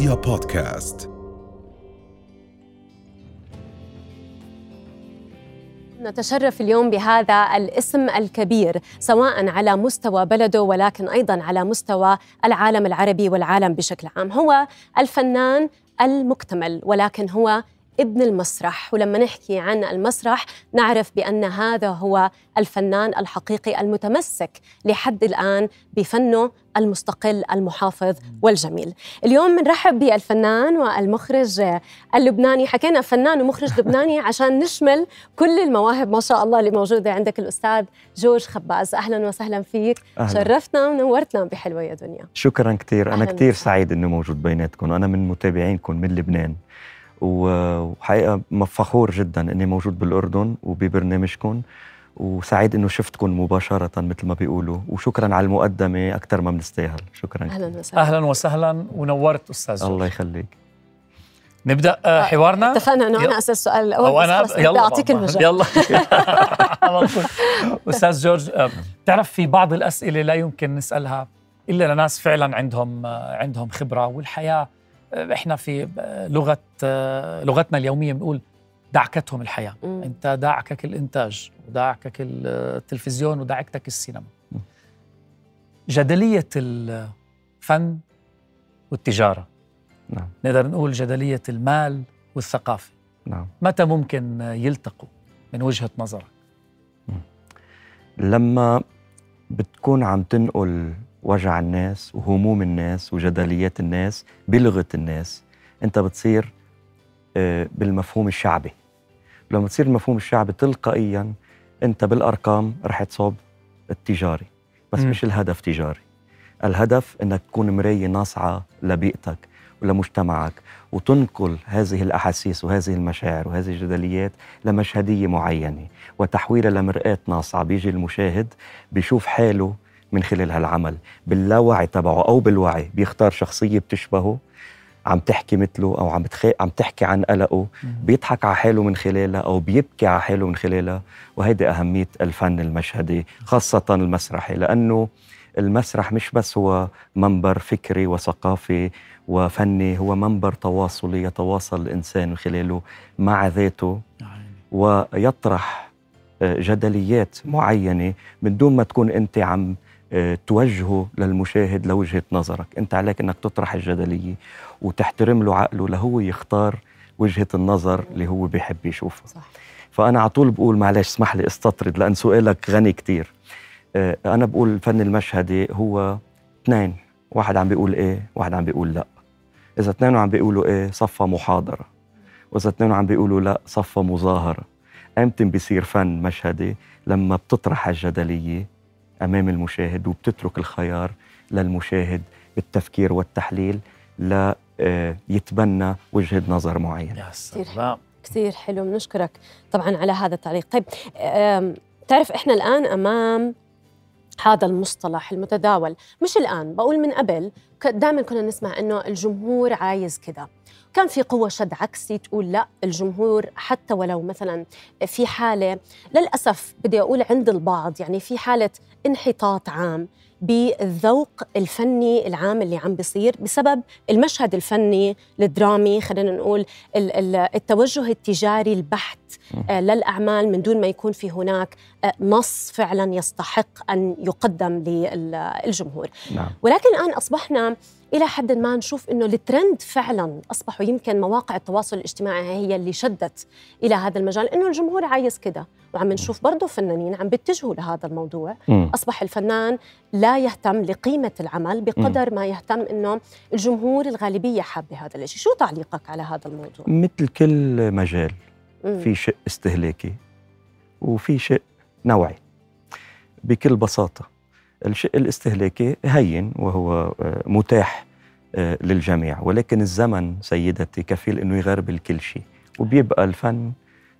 رؤيا بودكاست نتشرف اليوم بهذا الاسم الكبير سواء على مستوى بلده ولكن أيضا على مستوى العالم العربي والعالم بشكل عام. هو الفنان المكتمل ولكن هو ابن المسرح. ولما نحكي عن المسرح نعرف بأن هذا هو الفنان الحقيقي المتمسك لحد الآن بفنه المستقل المحافظ والجميل. اليوم بنرحب بالفنان والمخرج اللبناني. حكينا فنان ومخرج لبناني عشان نشمل كل المواهب ما شاء الله اللي موجودة عندك الأستاذ جورج خباز. أهلا وسهلا فيك. أهلا. شرفتنا ونورتنا بحلوة يا دنيا. شكرا كثير أنا كثير سعيد أنه موجود بيناتكم. أنا من متابعينكم من لبنان. وحقيقة فخور جدا أني موجود بالأردن وببرنامجكم وسعيد إنه شفتكم مباشرة مثل ما بيقولوا. وشكرا على المقدمة أكثر ما بنستاهل. شكرا أهلا وسهلا. أهلا وسهلا ونورت أستاذ الله يخليك. نبدأ آه، حوارنا؟ اتفقنا إنه أنا أسأل السؤال الأول أو أنا يلا. أعطيك المجال. يلا. أستاذ جورج آه، بتعرف في بعض الأسئلة لا يمكن نسألها إلا لناس فعلا عندهم آه، عندهم خبرة والحياة إحنا في لغة لغتنا اليومية بنقول دعكتهم الحياة. مم. أنت دعكك الإنتاج ودعكك التلفزيون ودعكتك السينما. جدلية الفن والتجارة. نعم. نقدر نقول جدلية المال والثقافة. نعم. متى ممكن يلتقوا من وجهة نظرك؟ لما بتكون عم تنقل وجع الناس وهموم الناس وجدليات الناس بلغه الناس. انت بتصير آه، بالمفهوم الشعبي. لما تصير المفهوم الشعبي تلقائيا انت بالأرقام رح تصوب التجاري. بس م. مش الهدف تجاري. الهدف إنك تكون مراية ناصعة لبيئتك ولمجتمعك وتنقل هذه الأحاسيس وهذه المشاعر وهذه الجدليات لمشهدية معينة وتحويلها لمرآة ناصعة. بيجي المشاهد بيشوف حاله من خلال هالعمل باللاوعي تبعه أو بالوعي بيختار شخصية بتشبهه عم تحكي مثله أو عم بتخ... عم تحكي عن قلقه بيضحك على حاله من خلالها أو بيبكي على حاله من خلالها وهيدي أهمية الفن المشهدي خاصة المسرحي لأنه المسرح مش بس هو منبر فكري وثقافي وفني هو منبر تواصلي يتواصل الإنسان من خلاله مع ذاته ويطرح آه، جدليات معينة من دون ما تكون أنت عم توجهه للمشاهد لوجهة نظرك، انت عليك انك تطرح الجدلية وتحترم له عقله لهو يختار وجهة النظر اللي هو بيحب يشوفها. صح. فأنا على طول بقول معلش اسمح لي استطرد لأن سؤالك غني كتير. آه، أنا بقول الفن المشهدي هو اثنين، واحد عم بيقول إيه، واحد عم بيقول لأ. إذا اثنين عم بيقولوا إيه صفى محاضرة. وإذا اثنين عم بيقولوا لأ صفى مظاهرة. إمتى بيصير فن مشهدي؟ لما بتطرح الجدلية أمام المشاهد وبتترك الخيار للمشاهد بالتفكير والتحليل لا آه، يتبنى وجهة نظر معينة. يا سلام. كثير حلو. بنشكرك طبعا على هذا التعليق. طيب تعرف إحنا الآن أمام هذا المصطلح المتداول. مش الآن بقول من قبل دائما كنا نسمع إنه الجمهور عايز كذا. كان في قوة شد عكسي تقول لا الجمهور حتى ولو مثلا في حالة للأسف بدي أقول عند البعض يعني في حالة انحطاط عام. بالذوق الفني العام اللي عم بيصير بسبب المشهد الفني الدرامي خلينا نقول التوجه التجاري البحت آه، للأعمال من دون ما يكون في هناك آه، نص فعلا يستحق أن يقدم للجمهور نعم. ولكن الآن أصبحنا إلى حد ما نشوف إنه الترند فعلا أصبحوا يمكن مواقع التواصل الاجتماعي هي اللي شدت إلى هذا المجال إنه الجمهور عايز كده وعم نشوف برضه فنانين عم بيتجهوا لهذا الموضوع م. أصبح الفنان لا يهتم لقيمة العمل بقدر م. ما يهتم إنه الجمهور الغالبية حابة هذا الشيء شو تعليقك على هذا الموضوع مثل كل مجال م. في شيء استهلاكي وفي شيء نوعي بكل بساطة الشيء الاستهلاكي هين وهو آه، متاح آه، للجميع. ولكن الزمن سيدتي كفيل إنه يغربل كل شيء وبيبقى الفن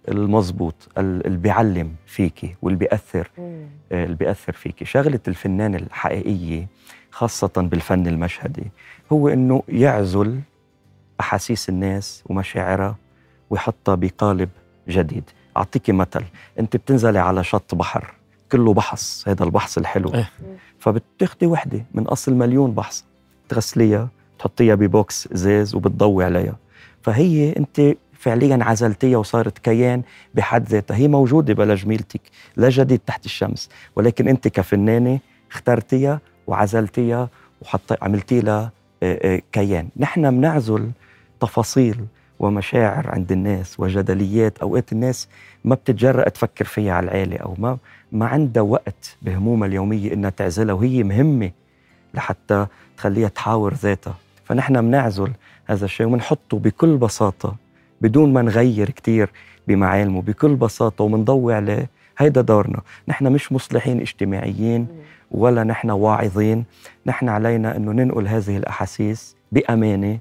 المضبوط اللي بيعلم فيكي واللي بيأثر آه، اللي بيأثر فيكي. شغلة الفنان الحقيقية خاصة بالفن المشهدي هو إنه يعزل أحاسيس الناس ومشاعرها ويحطها بقالب جديد. أعطيكي مثل أنت بتنزلي على شط بحر. كله بحص هذا البحص الحلو. إيه؟ فبتاخدي وحدة من أصل مليون بحص تغسليها تحطيها ببوكس إزاز وبتضوي عليها. فهي أنت فعليا عزلتيها وصارت كيان بحد ذاتها. هي موجودة بلا جميلتك لا جديد تحت الشمس. ولكن أنت كفنانة اخترتيها وعزلتيها وحط عملتي لها كيان. نحن بنعزل تفاصيل ومشاعر عند الناس وجدليات. أوقات الناس ما بتتجرأ تفكر فيها على العالي أو ما ما عندها وقت بهمومها اليومية إنها تعزلها وهي مهمة لحتى تخليها تحاور ذاتها. فنحن بنعزل هذا الشيء وبنحطه بكل بساطة بدون ما نغير كثير بمعالمه بكل بساطة وبنضوي عليه هيدا دورنا. نحن مش مصلحين اجتماعيين ولا نحن واعظين. نحن علينا إنه ننقل هذه الأحاسيس بأمانة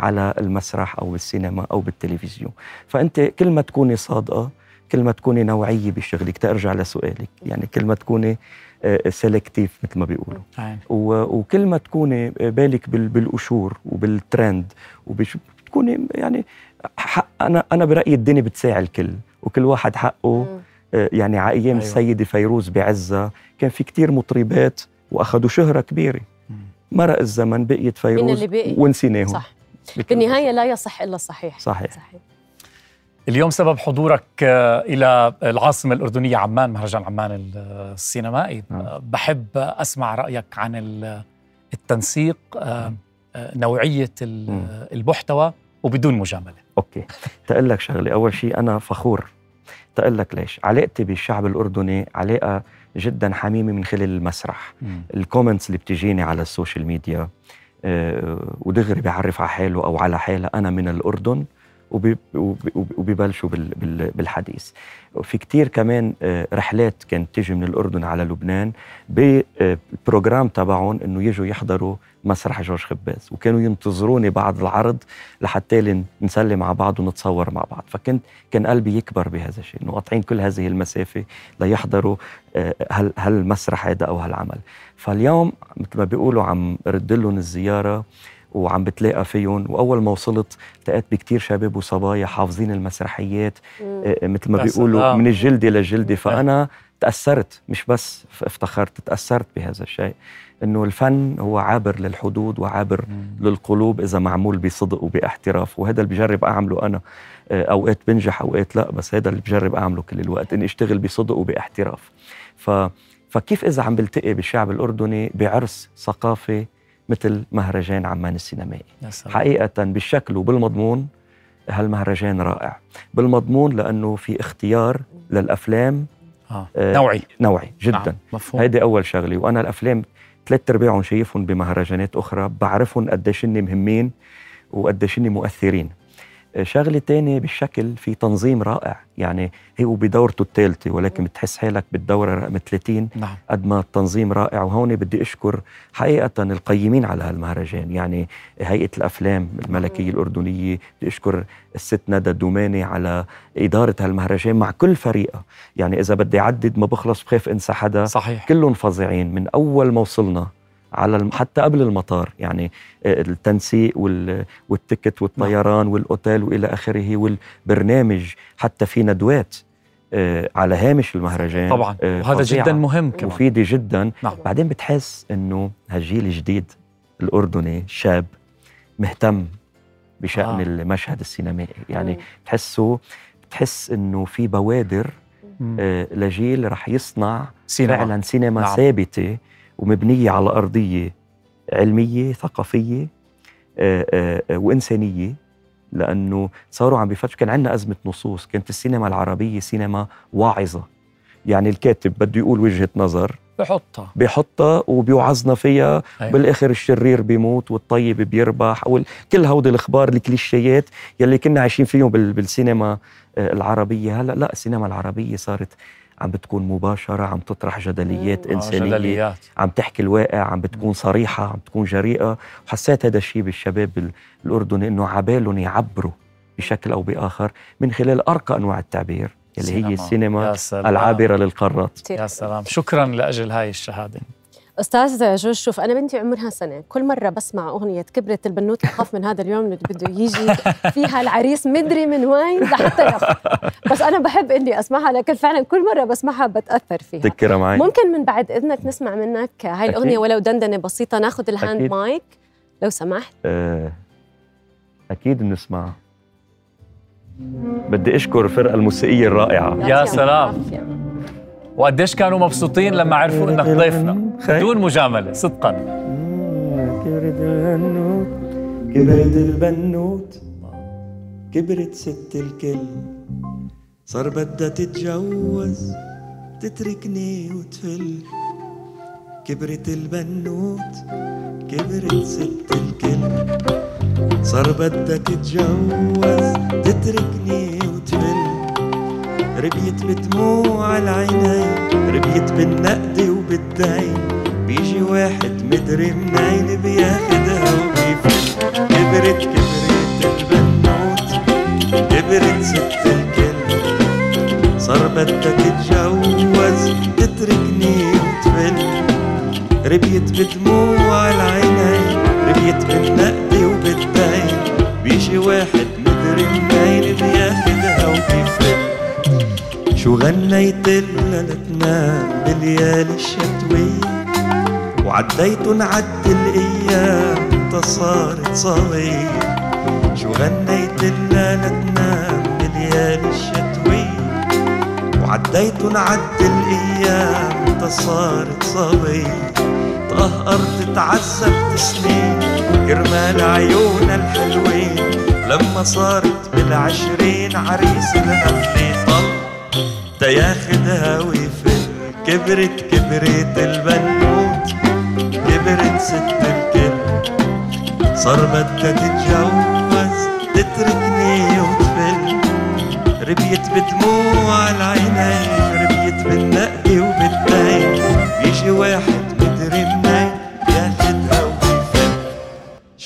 على المسرح أو بالسينما أو بالتلفزيون. فأنت كل ما تكوني صادقة كل ما تكوني نوعية بشغلك ترجع لسؤالك. يعني كل ما تكوني سيلكتيف مثل ما بيقولوا. وكل ما تكوني بالك بالقشور وبالترند وبتكوني يعني حق أنا أنا برأيي الدنيا بتساعي الكل. وكل واحد حقه آه، يعني على أيام أيوة. السيده فيروز بعزها كان في كتير مطربات وأخذوا شهرة كبيرة. مرق الزمن بقيت فيروز ونسيناهم. صح. بالنهاية لا يصح إلا الصحيح. صحيح, صحيح. اليوم سبب حضورك آه، إلى العاصمة الأردنية عمان مهرجان عمان السينمائي. آه. بحب أسمع رأيك عن التنسيق نوعية المحتوى وبدون مجاملة. أوكي. تقول لك شغلة أول شيء أنا فخور. تقول لك ليش؟ علاقتي بالشعب الأردني علاقة جدا حميمة من خلال المسرح. ال comments اللي بتجيني على ال social media ودغري بيعرف على حاله أو على حالها أنا من الأردن وبيبلشوا بالحديث. وفي كتير كمان آه، رحلات كانت تيجي من الأردن على لبنان بال program تبعهم أنه يجوا يحضروا مسرح جورج خباز. وكانوا ينتظروني بعد العرض لحتى نسلم مع بعض ونتصور مع بعض. فكنت كان قلبي يكبر بهذا الشيء إنه قاطعين كل هذه المسافة ليحضروا آه، هالمسرح هذا أو هالعمل. فاليوم مثل ما بيقولوا عم رد لهم الزيارة وعم بتلاقى فيهم. وأول ما وصلت التقيت بكتير شباب وصبايا حافظين المسرحيات آه، آه، مثل ما بيقولوا من الجلده للجلده فأنا تأثرت مش بس افتخرت تأثرت بهذا الشيء. إنه الفن هو عابر للحدود وعابر مم. للقلوب إذا معمول بصدق وباحتراف. وهذا اللي بجرب أعمله أنا. آه، أوقات بنجح أوقات لأ بس هذا اللي بجرب أعمله كل الوقت إني أشتغل بصدق وباحتراف. ف فكيف إذا عم بلتقي بالشعب الأردني بعرس ثقافي مثل مهرجان عمان السينمائي حقيقة بالشكل وبالمضمون هالمهرجان رائع بالمضمون لأنه في اختيار للأفلام آه. آه نوعي نوعي جدا نعم. مفهوم. هيدي أول شغلة وأنا الأفلام ثلاث أرباعهم شايفهم بمهرجانات أخرى بعرفهم قديش مهمين وقديش مؤثرين شغلة تانية بالشكل في تنظيم رائع. يعني هو بدورته الثالثة ولكن بتحس حالك بالدورة رقم 30 نعم. قد ما التنظيم رائع. وهون بدي أشكر حقيقة القيمين على هالمهرجان. يعني هيئة الأفلام الملكية الأردنية بدي أشكر الست ندى الدوماني على إدارة هالمهرجان مع كل فريقها. يعني إذا بدي أعدد ما بخلص بخاف أنسى حدا. صحيح. كلهم فظيعين. من أول ما وصلنا على حتى قبل المطار يعني آه، التنسيق والتكت والطيران نعم. والأوتيل وإلى آخره والبرنامج حتى في ندوات آه، على هامش المهرجان طبعا آه، وهذا جدا مهم كمان مفيدة جدا نعم. بعدين بتحس إنه هالجيل الجديد الأردني شاب مهتم بشأن آه. المشهد السينمائي يعني بتحسه بتحس إنه في بوادر آه لجيل رح يصنع سينما. فعلا سينما نعم. ثابتة ومبنية على أرضية علمية ثقافية آه، آه، آه، وإنسانية. لأنه صاروا عم بفتشوا كان عندنا أزمة نصوص كانت السينما العربية سينما واعظة. يعني الكاتب بده يقول وجهة نظر. بحطها. بحطها وبيوعظنا فيها. أيوة. بالآخر الشرير بيموت والطيب بيربح. كل هودي الأخبار الكليشيات يلي كنا عايشين فيهم بالسينما العربية. هلأ لا السينما العربية صارت عم بتكون مباشرة عم تطرح جدليات مم. إنسانية جدليات. عم تحكي الواقع عم بتكون صريحة عم تكون جريئة. وحسيت هذا الشيء بالشباب الأردني إنه عبالهم يعبروا بشكل أو بآخر من خلال أرقى أنواع التعبير اللي هي السينما العابرة للقارات. يا سلام. شكرا لأجل هاي الشهادة. أستاذ جورج شوف أنا بنتي عمرها سنة. كل مرة بسمع أغنية كبرت البنوت بخاف من هذا اليوم اللي بده يجي فيها العريس مدري من وين لحتى ياخذ بس أنا بحب إني أسمعها لكن فعلا كل مرة بسمعها بتأثر فيها. تذكرها معي. ممكن من بعد إذنك نسمع منك هاي الأغنية ولو دندنة بسيطة. ناخذ ال hand أكيد. مايك لو سمحت. آه أكيد بنسمعها بدي أشكر الفرقه الموسيقية الرائعة. يا سلام. وقديش كانوا مبسوطين لما عرفوا إنك ضيفنا. بدون مجاملة صدقا. كبرت البنوت كبرت البنوت كبرت ست الكل. صار بدها تتجوز تتركني وتفل. كبرت البنوت كبرت ست الكل. صار بدها تتجوز تتركني وتفل ربيت بدموع العينين ربيت بالنقد وبالدين. بيجي واحد مدري منين بياخدها وبيفل. كبرت كبرت البنوت كبرت ست الكل. صار بدها تتجوز تتركني وتفل. ربيت بدموع العينين ربيت بالنقد وبالدين. بيجي واحد مدري منين شو غنيت لها لتنام بالليالي الشتوية وعديتن عد الأيام تصارت صغير شو غنيت لها لتنام بالليالي الشتوية وعديتن عد الأيام تصارت صغير تقهقرت تعذبت سنين كرمال عيونها الحلوين. لما صارت بالعشرين عريس طل تياخدها ويفل كبرت كبرت البنوت كبرت ست الكل. صار بدها تتجوز تتركني وتفل. ربيت بدموع العينين ربيت بالنقد وبالدين. بيجي واحد مدري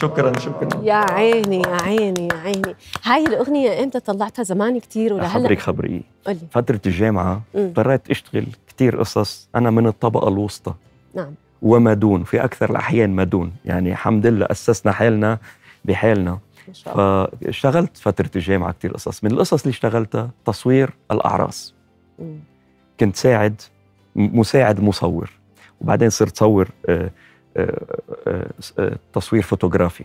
شكرا شكرا. يا عيني يا عيني يا عيني. هاي الأغنية إمتى طلعتها زمان كتير ولا خبرك هلا خبري قولي فترة الجامعة. اضطريت أشتغل كتير قصص. أنا من الطبقة الوسطى. نعم. وما دون في أكثر الأحيان ما دون يعني الحمد لله أسسنا حالنا بحالنا. ما شاء الله. فاشتغلت فترة الجامعة كتير قصص. من القصص اللي اشتغلتها تصوير الأعراس. مم. كنت ساعد م- مساعد مصور. وبعدين صرت صور آه، تصوير فوتوغرافي.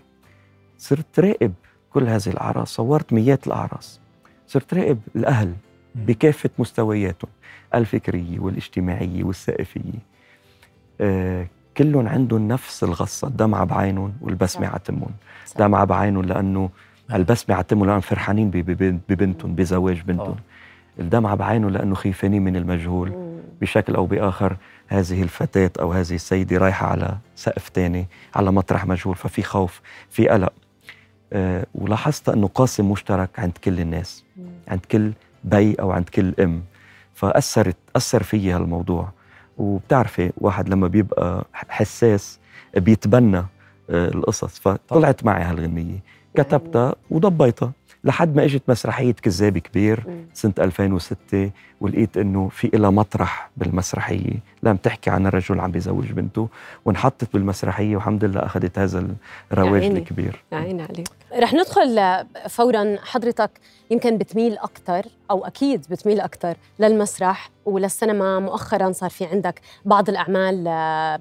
صرت راقب كل هذه الأعراس صورت مئات الأعراس. صرت راقب الأهل بكافة مستوياتهم الفكرية والاجتماعية والثقافية آه، كلهم عندهم نفس الغصة الدمعة بعينهم والبسمة. على تمهم. دمعة بعينهم لأنه البسمة على تمهم لأنهم فرحانين ببنتهم بزواج بنتهم. الدمعة بعينه لأنه خيفانين من المجهول. بشكل أو بآخر. هذه الفتاة أو هذه السيدة رايحة على سقف تاني على مطرح مجهول ففي خوف في قلق. أه ولاحظت أنه قاسم مشترك عند كل الناس. عند كل بي أو عند كل أم. فأثرت أثر في هالموضوع. وبتعرفي واحد لما بيبقى حساس بيتبنى آه، القصص. فطلعت معي هالغنية. كتبتها وضبيتها. لحد ما اجت مسرحية كذاب كبير. سنة 2006 ولقيت إنه في إلها مطرح بالمسرحية. لم تحكي عن الرجل عم بيزوج بنته وانحطت بالمسرحية والحمد لله أخذت هذا الرواج عيني. الكبير. يا عيني عليك. رح ندخل فورا حضرتك يمكن بتميل أكثر أو أكيد بتميل أكثر للمسرح وللسينما. مؤخرا صار في عندك بعض الأعمال آه،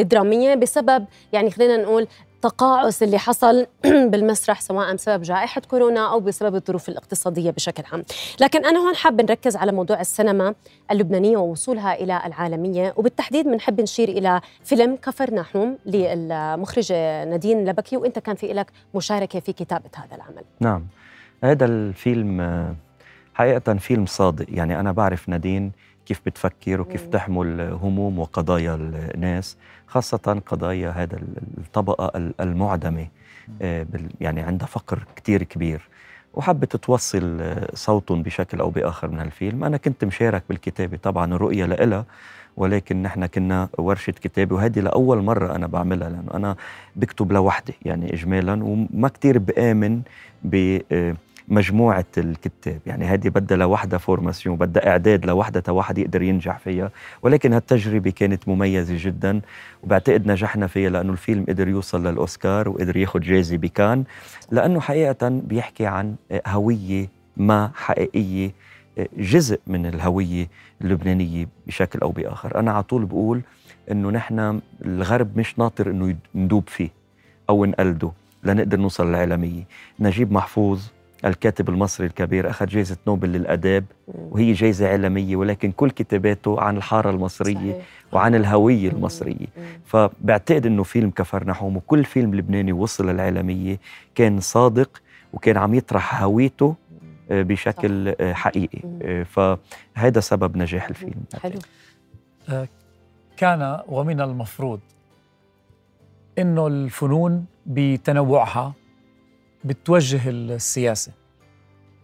الدرامية بسبب يعني خلينا نقول تقاعس اللي حصل بالمسرح سواء بسبب جائحة كورونا أو بسبب الظروف الاقتصادية بشكل عام. لكن أنا هون حابة نركز على موضوع السينما اللبنانية ووصولها إلى العالمية. وبالتحديد بنحب نشير إلى فيلم كفر نحوم للمخرجة نادين لبكي. وأنت كان في لك مشاركة في كتابة هذا العمل. نعم. هذا الفيلم آه، حقيقة فيلم صادق. يعني أنا بعرف نادين كيف بتفكر وكيف. تحمل هموم وقضايا الناس خاصة قضايا هذا الطبقة المعدمة آه، يعني عندها فقر كتير كبير. وحبت توصل آه، صوتهم بشكل أو بآخر من هالفيلم. أنا كنت مشارك بالكتابة طبعا الرؤية لإلها ولكن نحن كنا ورشة كتابة وهذه لأول مرة أنا بعملها لأنه أنا بكتب لوحدي يعني إجمالا وما كتير بآمن بمجموعة الكتاب. يعني هذه بدها لوحدها فورماسيون بدها إعداد لوحدها واحد يقدر ينجح فيها. ولكن هالتجربة كانت مميزة جدا وبعتقد نجحنا فيها لأنه الفيلم قدر يوصل للأوسكار وقدر ياخد جايزة بكان. لأنه حقيقة بيحكي عن هوية ما حقيقية جزء من الهوية اللبنانية بشكل أو بآخر. أنا على طول بقول إنه نحن الغرب مش ناطر إنه ندوب فيه أو نقلده لنقدر نوصل للعالمية. نجيب محفوظ الكاتب المصري الكبير أخذ جائزة نوبل للأداب وهي جائزة عالمية ولكن كل كتاباته عن الحارة المصرية صحيح. وعن الهوية المصرية. فبعتقد أنه فيلم كفرنحوم وكل فيلم لبناني وصل للعالمية كان صادق وكان عم يطرح هويته آه، بشكل صح. آه، حقيقي. آه، فهذا سبب نجاح الفيلم. حلو. كان ومن المفروض إنه الفنون بتنوعها بتوجه السياسة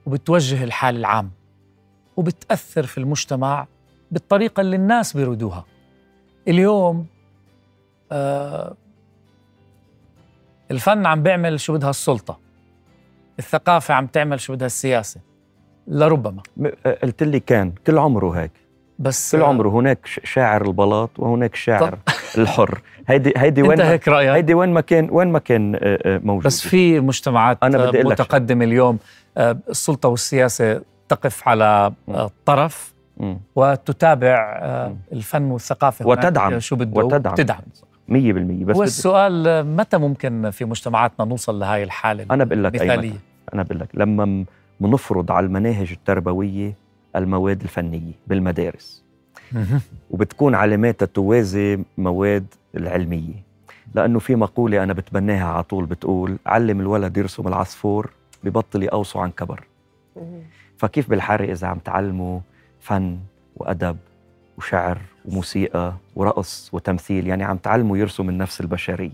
وبتوجه الحال العام وبتأثر في المجتمع بالطريقة اللي الناس بيريدوها. اليوم آه الفن عم بيعمل شو بدها السلطة الثقافة عم تعمل شو بدها السياسة لربما. قلت لي كان كل عمره هيك. بس كل عمره هناك شاعر البلاط وهناك شاعر. الحر. هيدي هيدي وين هيك رأيك. هيدي وين ما كان وين ما كان آه، آه، موجود. بس في مجتمعات أنا بدي متقدمة اليوم آه، السلطة والسياسة تقف على طرف وتتابع الفن والثقافة وتدعم شو بده وتدعم. تدعم 100% بس هو السؤال متى ممكن في مجتمعاتنا نوصل لهي الحالة أنا بقول لك أي أنا بقول لك لما بنفرض على المناهج التربوية المواد الفنية بالمدارس وبتكون علاماتها توازي مواد العلمية. لأنه في مقولة أنا بتبناها على طول بتقول علم الولد يرسم العصفور ببطل يقوصوا عن كبر. فكيف بالحارة إذا عم تعلموا فن وأدب وشعر وموسيقى ورقص وتمثيل؟ يعني عم تعلموا يرسم النفس البشرية.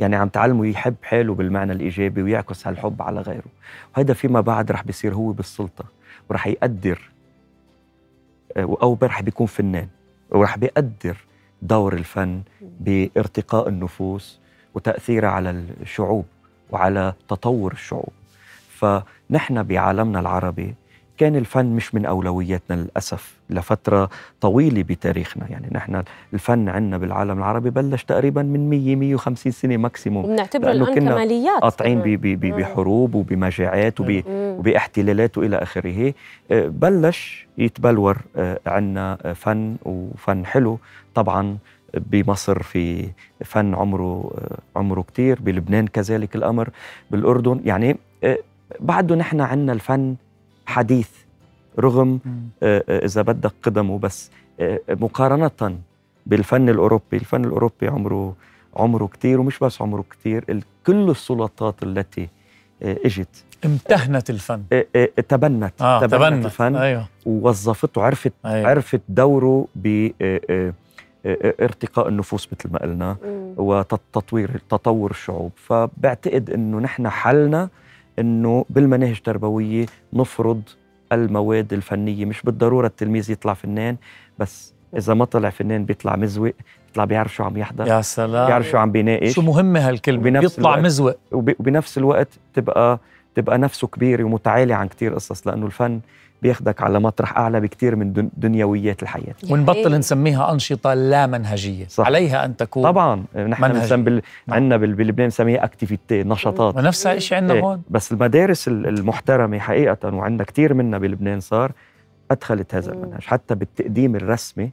يعني عم تعلموا يحب حاله بالمعنى الإيجابي ويعكس هالحب على غيره. وهذا فيما بعد رح بيصير هو بالسلطة. ورح يقدر أو رح بيكون فنان. ورح بيقدر دور الفن بارتقاء النفوس وتاثيرها على الشعوب وعلى تطور الشعوب. فنحن بعالمنا العربي كان الفن مش من أولوياتنا للأسف لفترة طويلة بتاريخنا. يعني نحن الفن عندنا بالعالم العربي بلش تقريبا من 100 150 سنة ماكسيموم بنعتبره الان كماليات قاطعين بحروب وبمجاعات وباحتلالات وإلى آخره. آه، بلش يتبلور آه، عندنا فن وفن حلو. طبعا بمصر في فن عمره آه، عمره كثير بلبنان كذلك الأمر بالأردن. يعني بعده نحن عندنا الفن حديث رغم آه، آه، إذا بدك قدمه بس آه، مقارنة بالفن الأوروبي. الفن الأوروبي عمره عمره كثير ومش بس عمره كثير كل السلطات التي إجت امتهنت الفن. تبنت. آه تبنت, تبنت. الفن أيوه. ووظفته عرفت أيوه. عرفت دوره ب ارتقاء النفوس مثل ما قلنا وتطوير تطور الشعوب. فبعتقد إنه نحن حلنا إنه بالمناهج التربوية نفرض المواد الفنية مش بالضرورة التلميذ يطلع فنان بس إذا ما طلع فنان بيطلع مزوق بيطلع بيعرف شو عم يحضر يا سلام. بيعرف شو عم بيناقش. شو مهمه هالكلمة؟ بيطلع مزوق. وبنفس الوقت تبقى تبقى نفسه كبيره ومتعالي عن كتير قصص لأنه الفن بياخدك على مطرح أعلى بكثير من دنيويات الحياة ونبطل نسميها أنشطة لا منهجية صح. عليها أن تكون طبعا نحن بنسمي بال... نعم. عندنا بلبنان بنسميها اكتيفيتي نشاطات ونفس الشيء عندنا إيه. هون بس المدارس المحترمة حقيقة وعندنا كثير منها بلبنان صار أدخلت هذا المنهج حتى بالتقديم الرسمي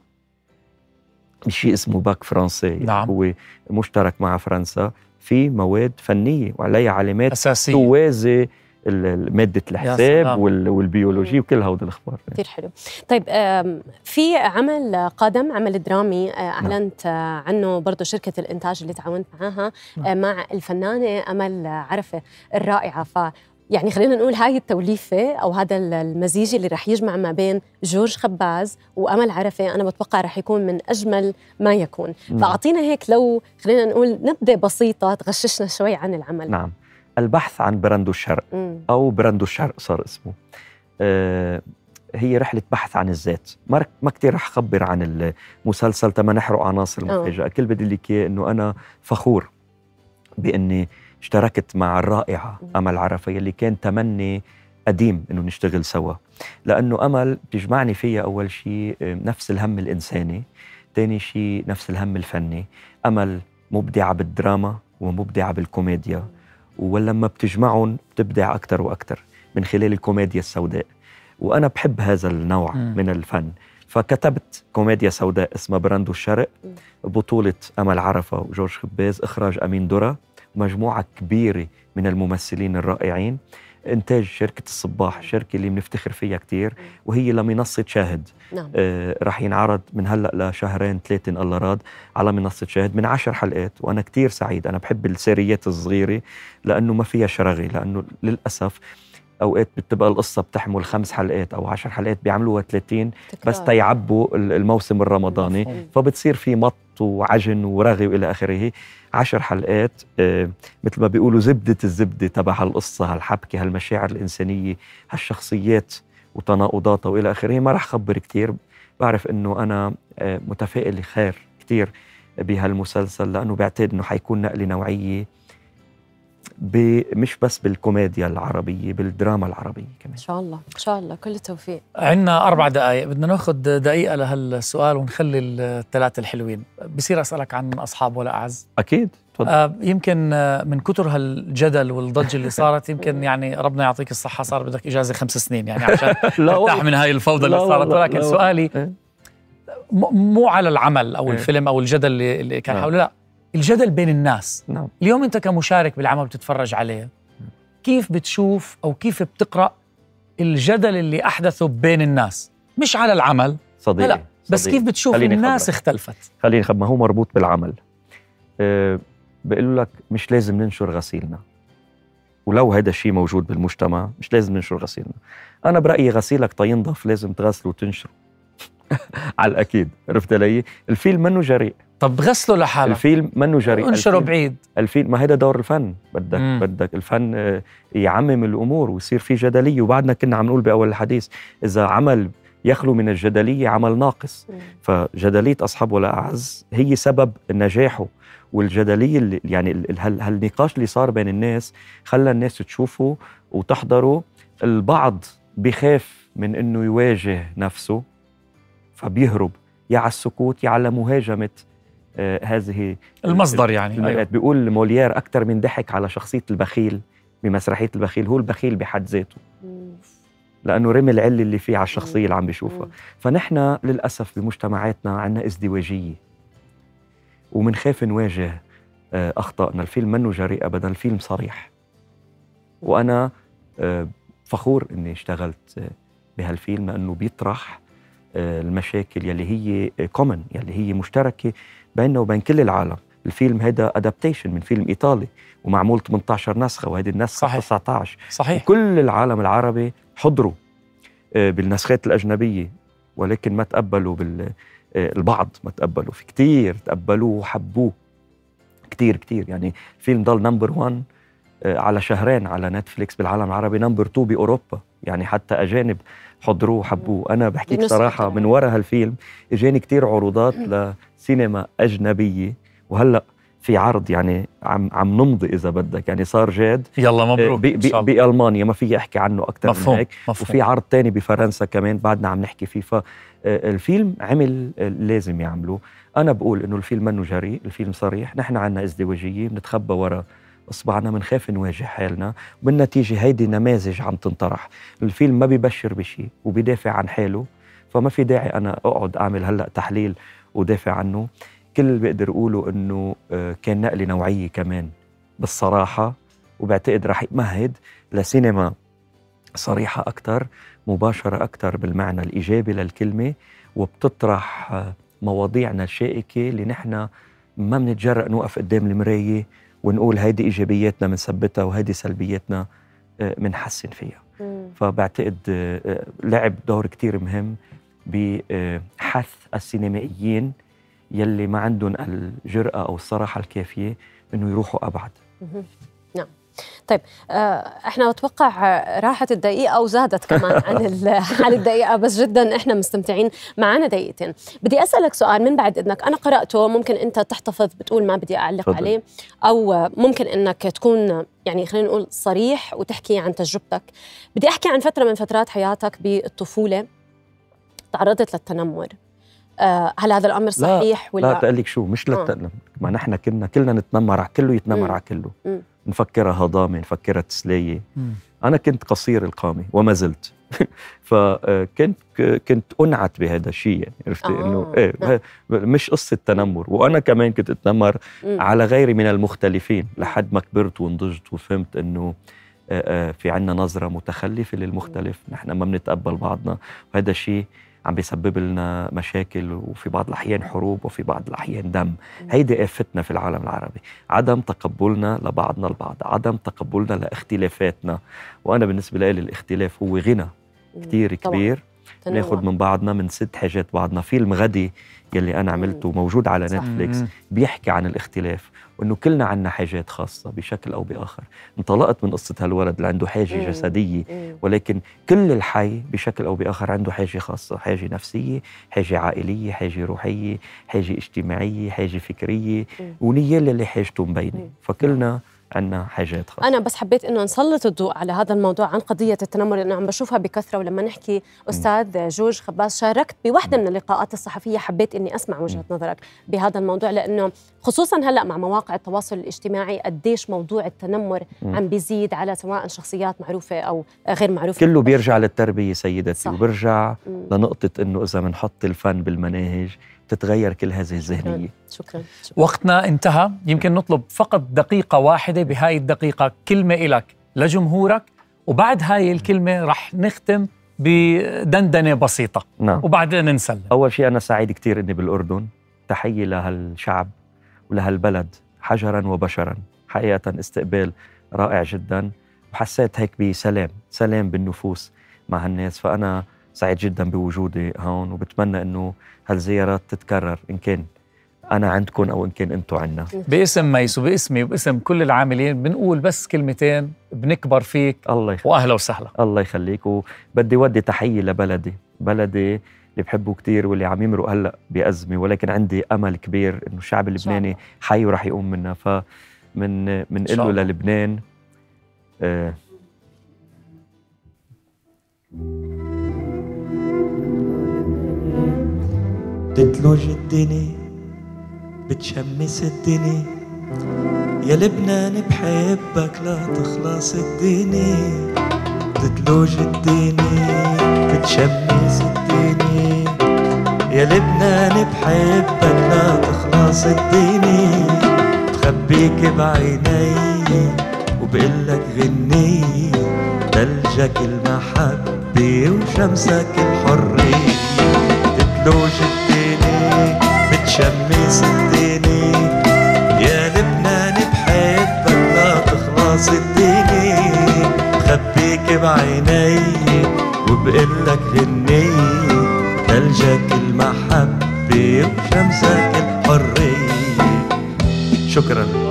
بشيء اسمه باك فرنسي نعم. هو مشترك مع فرنسا في مواد فنية وعليها علامات أساسية. توازي مادة الحساب والبيولوجي وكل هودي الأخبار كثير حلو طيب في عمل قادم عمل درامي آه، نعم. أعلنت نعم. عنه برضه شركة الإنتاج اللي تعاونت معها نعم. آه، مع الفنانة أمل عرفة الرائعة ف يعني خلينا نقول هاي التوليفة أو هذا المزيج اللي رح يجمع ما بين جورج خباز وأمل عرفة أنا بتوقع رح يكون من أجمل ما يكون نعم. فأعطينا هيك لو خلينا نقول نبذة بسيطة تغششنا شوي عن العمل نعم البحث عن براندو الشرق أو براندو الشرق صار اسمه. آه هي رحلة بحث عن الذات ما ما كثير رح أخبر عن المسلسل تما نحرق عناصر المفاجأة كل بدي لك إياه إنه أنا فخور بإني اشتركت مع الرائعة أمل عرفة اللي كان تمني قديم إنه نشتغل سوا. لأنه أمل بتجمعني فيها أول شيء نفس الهم الإنساني ثاني شيء نفس الهم الفني. أمل مبدعة بالدراما ومبدعة بالكوميديا. ولما بتجمعهم بتبدع أكثر وأكثر من خلال الكوميديا السوداء. وأنا بحب هذا النوع م. من الفن. فكتبت كوميديا سوداء اسمها براندو الشرق بطولة أمل عرفة وجورج خباز إخراج أمين درة مجموعة كبيرة من الممثلين الرائعين. إنتاج شركة الصباح شركة اللي بنفتخر فيها كتير وهي لمنصة شاهد. نعم. آه رح ينعرض من هلأ لشهرين ثلاثة إن الله راد على منصة شاهد من عشر حلقات وأنا كتير سعيد. أنا بحب السيريات الصغيرة لأنه ما فيها شرغي لأنه للأسف أوقات بتبقى القصة بتحمل خمس حلقات أو عشر حلقات بيعملوها 30 بس تكرار. تيعبوا ال- الموسم الرمضاني. مفهوم. فبتصير في مط وعجن ورغي وإلى آخره. عشر حلقات آه، مثل ما بيقولوا زبدة الزبدة تبع هالقصة هالحبكة هالمشاعر الإنسانية هالشخصيات وتناقضاتها وإلى آخره. ما رح خبر كثير بعرف إنه أنا آه، متفائل خير كثير بهالمسلسل لأنه بعتقد إنه حيكون نقلة نوعية مش بس بالكوميديا العربية بالدراما العربية كمان. إن شاء الله إن شاء الله. كل التوفيق. عندنا أربع دقائق بدنا ناخذ دقيقة لهالسؤال ونخلي الثلاثة الحلوين. بصير أسألك عن أصحاب ولا أعز؟ أكيد. تفضل. آه يمكن آه، من كتر هالجدل والضجة اللي صارت يمكن يعني ربنا يعطيك الصحة صار بدك إجازة خمس سنين يعني عشان ترتاح من هاي الفوضى اللي صارت. ولكن سؤالي إيه. مو على العمل أو إيه. الفيلم أو الجدل اللي, اللي كان نعم. حوله لا. الجدل بين الناس. نعم. اليوم أنت كمشارك بالعمل بتتفرج عليه كيف بتشوف أو كيف بتقرأ الجدل اللي أحدثه بين الناس؟ مش على العمل. صديقي لا بس صديقي. كيف بتشوف خليني الناس خبرك. اختلفت؟ خليني خب ما هو مربوط بالعمل. أه بقول لك مش لازم ننشر غسيلنا. ولو هذا الشيء موجود بالمجتمع مش لازم ننشر غسيلنا. أنا برأيي غسيلك تينضف لازم تغسله وتنشره. على الأكيد عرفت علي؟ الفيلم منه جريء. طب غسله لحاله الفيلم منه جريء. انشره بعيد. الفيلم ما هذا دور الفن. بدك مم. بدك الفن آه، يعمم الأمور ويصير في جدلية. وبعدنا كنا عم نقول بأول الحديث إذا عمل يخلو من الجدلية عمل ناقص. فجدلية أصحاب ولا أعز هي سبب نجاحه. والجدلية اللي يعني ال- ال- هال- هالنقاش اللي صار بين الناس خلى الناس تشوفه وتحضره. البعض بخاف من إنه يواجه نفسه فبيهرب. يا على السكوت يا على مهاجمة. هذه المصدر يعني أيوة. بيقول موليير أكثر من ضحك على شخصية البخيل بمسرحية البخيل هو البخيل بحد ذاته. لأنه رمي العلة اللي فيه على الشخصية اللي عم بيشوفها. فنحن للأسف بمجتمعاتنا عنا ازدواجية. ومنخاف نواجه آه، أخطائنا. الفيلم منه جريء أبدا الفيلم صريح. وأنا آه، فخور أني اشتغلت آه، بهالفيلم لأنه بيطرح آه، المشاكل يلي هي common يلي هي مشتركة. بيننا وبين كل العالم الفيلم هذا adaptation من فيلم إيطالي ومعمول 18 نسخة وهذه النسخة صحيح. 19 صحيح. كل العالم العربي حضروا آه، بالنسخات الأجنبية ولكن ما تقبلوا بال آه، البعض ما تقبلوا. في كتير تقبلوه وحبوه. كتير كتير. يعني الفيلم ضل number 1 على شهرين على نتفليكس بالعالم العربي number 2 بأوروبا. يعني حتى أجانب حضروه وحبوه. أنا بحكي بنسخة بصراحه كمان. من وراء هالفيلم إجاني كتير عروضات لسينما أجنبية. وهلأ في عرض يعني عم عم نمضي إذا بدك. يعني صار جاد. يلا آه، مبروك الله. بألمانيا. ما في أحكي عنه أكثر من هيك. مفهوم. وفي عرض تاني بفرنسا كمان بعدنا عم نحكي فيه. فالفيلم عمل آه، لازم يعمله أنا بقول إنه الفيلم منه جريء الفيلم صريح. نحن عنا ازدواجية بنتخبى ورا أصبعنا بنخاف نواجه حالنا وبالنتيجه هيدي نماذج عم تنطرح. الفيلم ما بيبشر بشيء وبيدافع عن حاله فما في داعي أنا أقعد أعمل هلأ تحليل ودافع عنه. كل اللي بقدر أقوله إنه آه، كان نقلة نوعية كمان بالصراحة وبعتقد رح يمهد لسينما صريحة أكثر مباشرة أكثر بالمعنى الإيجابي للكلمة وبتطرح آه، مواضيعنا الشائكة اللي نحن ما بنتجرأ نوقف قدام المراية ونقول هيدي إيجابياتنا بنثبتها وهيدي سلبياتنا آه، بنحسن فيها. فبعتقد آه، آه، لعب دور كتير مهم بحث السينمائيين يلي ما عندهم الجرأة أو الصراحة الكافية إنه يروحوا أبعد. نعم طيب آه، إحنا أتوقع راحت الدقيقة وزادت كمان عن عن الدقيقة بس جدا إحنا مستمتعين معنا دقيقتين بدي أسألك سؤال من بعد إذنك أنا قرأته ممكن أنت تحتفظ بتقول ما بدي أعلق تفضل. عليه أو ممكن إنك تكون يعني خلينا نقول صريح وتحكي عن تجربتك بدي أحكي عن فترة من فترات حياتك بالطفولة تعرضت للتنمر آه، هل هذا الأمر صحيح لا تقلك شو مش آه. للتألم ما نحن كنا كلنا نتنمر على كله يتنمر. على كله مم. نفكرها هضامه نفكرها تسلية. مم. أنا كنت قصير القامه وما زلت. فكنت كنت أنعت بهذا الشيء يعني عرفتي آه، إنه إيه مش قصة تنمر. وأنا كمان كنت أتنمر مم. على غيري من المختلفين لحد ما كبرت ونضجت وفهمت إنه آه، آه، في عنا نظرة متخلفة للمختلف. نحن ما بنتقبل بعضنا. وهذا الشيء عم بيسبب لنا مشاكل وفي بعض الأحيان حروب وفي بعض الأحيان دم. هيدي آفتنا في العالم العربي. عدم تقبلنا لبعضنا البعض. عدم تقبلنا لإختلافاتنا. وأنا بالنسبة لي الاختلاف هو غنى. كتير طبعاً. كبير. تنوع. ناخد من بعضنا من سد حاجات بعضنا فيلم غدي يلي أنا عملته موجود على صح. نتفليكس. بيحكي عن الاختلاف وإنه كلنا عنا حاجات خاصة بشكل أو بآخر انطلقت من قصة هالولد اللي عنده حاجة مم. جسدية مم. ولكن كل الحي بشكل أو بآخر عنده حاجة خاصة حاجة نفسية حاجة عائلية حاجة روحية حاجة اجتماعية حاجة فكرية. ونية اللي حاجته. مبينة فكلنا عنا حاجات خاصه أنا بس حبيت إنه نسلط الضوء على هذا الموضوع عن قضية التنمر لأنه عم بشوفها بكثرة ولما نحكي أستاذ جورج خباز شاركت بوحدة من اللقاءات الصحفية حبيت إني أسمع وجهة نظرك بهذا الموضوع لأنه خصوصا هلأ مع مواقع التواصل الاجتماعي قديش موضوع التنمر. عم بيزيد على سواء شخصيات معروفة أو غير معروفة كله بيرجع للتربية سيدتي صح. وبرجع. لنقطة إنه إذا بنحط الفن بالمناهج تتغير كل هذه الذهنية. شكرا شكرا. وقتنا انتهى. يمكن نطلب فقط دقيقة واحدة بهاي الدقيقة كلمة إلك لجمهورك وبعد هاي الكلمة رح نختم بدندنة بسيطة. نعم. وبعدين نسلم أول شيء أنا سعيد كثير إني بالأردن. تحية لهالشعب ولهالبلد حجرا وبشرا. حقيقة استقبال رائع جدا. وحسيت هيك بسلام سلام بالنفوس مع هالناس. فأنا سعيد جدا بوجودي هون وبتمنى إنه هالزيارات تتكرر إن كان أنا عندكم أو إن كان أنتم عنا. باسم ميس وباسمي وباسم كل العاملين بنقول بس كلمتين بنكبر فيك الله يخليك. وأهلا وسهلا. الله يخليك وبدي ودي تحية لبلدي. بلدي اللي بحبه كتير واللي عم يمرق هلأ بأزمة ولكن عندي أمل كبير إنه الشعب اللبناني حي ورح يقوم منها فمن من شاء له. للبنان آه. تتلوج الدنيا بتشمس الدنيا. يا لبنان بحبك لا تخلص الدنيا. تتلوج الدنيا بتشمس الدنيا. يا لبنان بحبك لا تخلص الدنيا. بخبيك بعيني وبقلك غني تلجك المحبة وشمسك الحرية. تتلوج الدنيا بتشمس الدنيا يا لبنان بحبك لا تخلص الدنيا بخبيك بعيني وبقلك غني تلجك المحبة وشمسك الحرية. شكراً.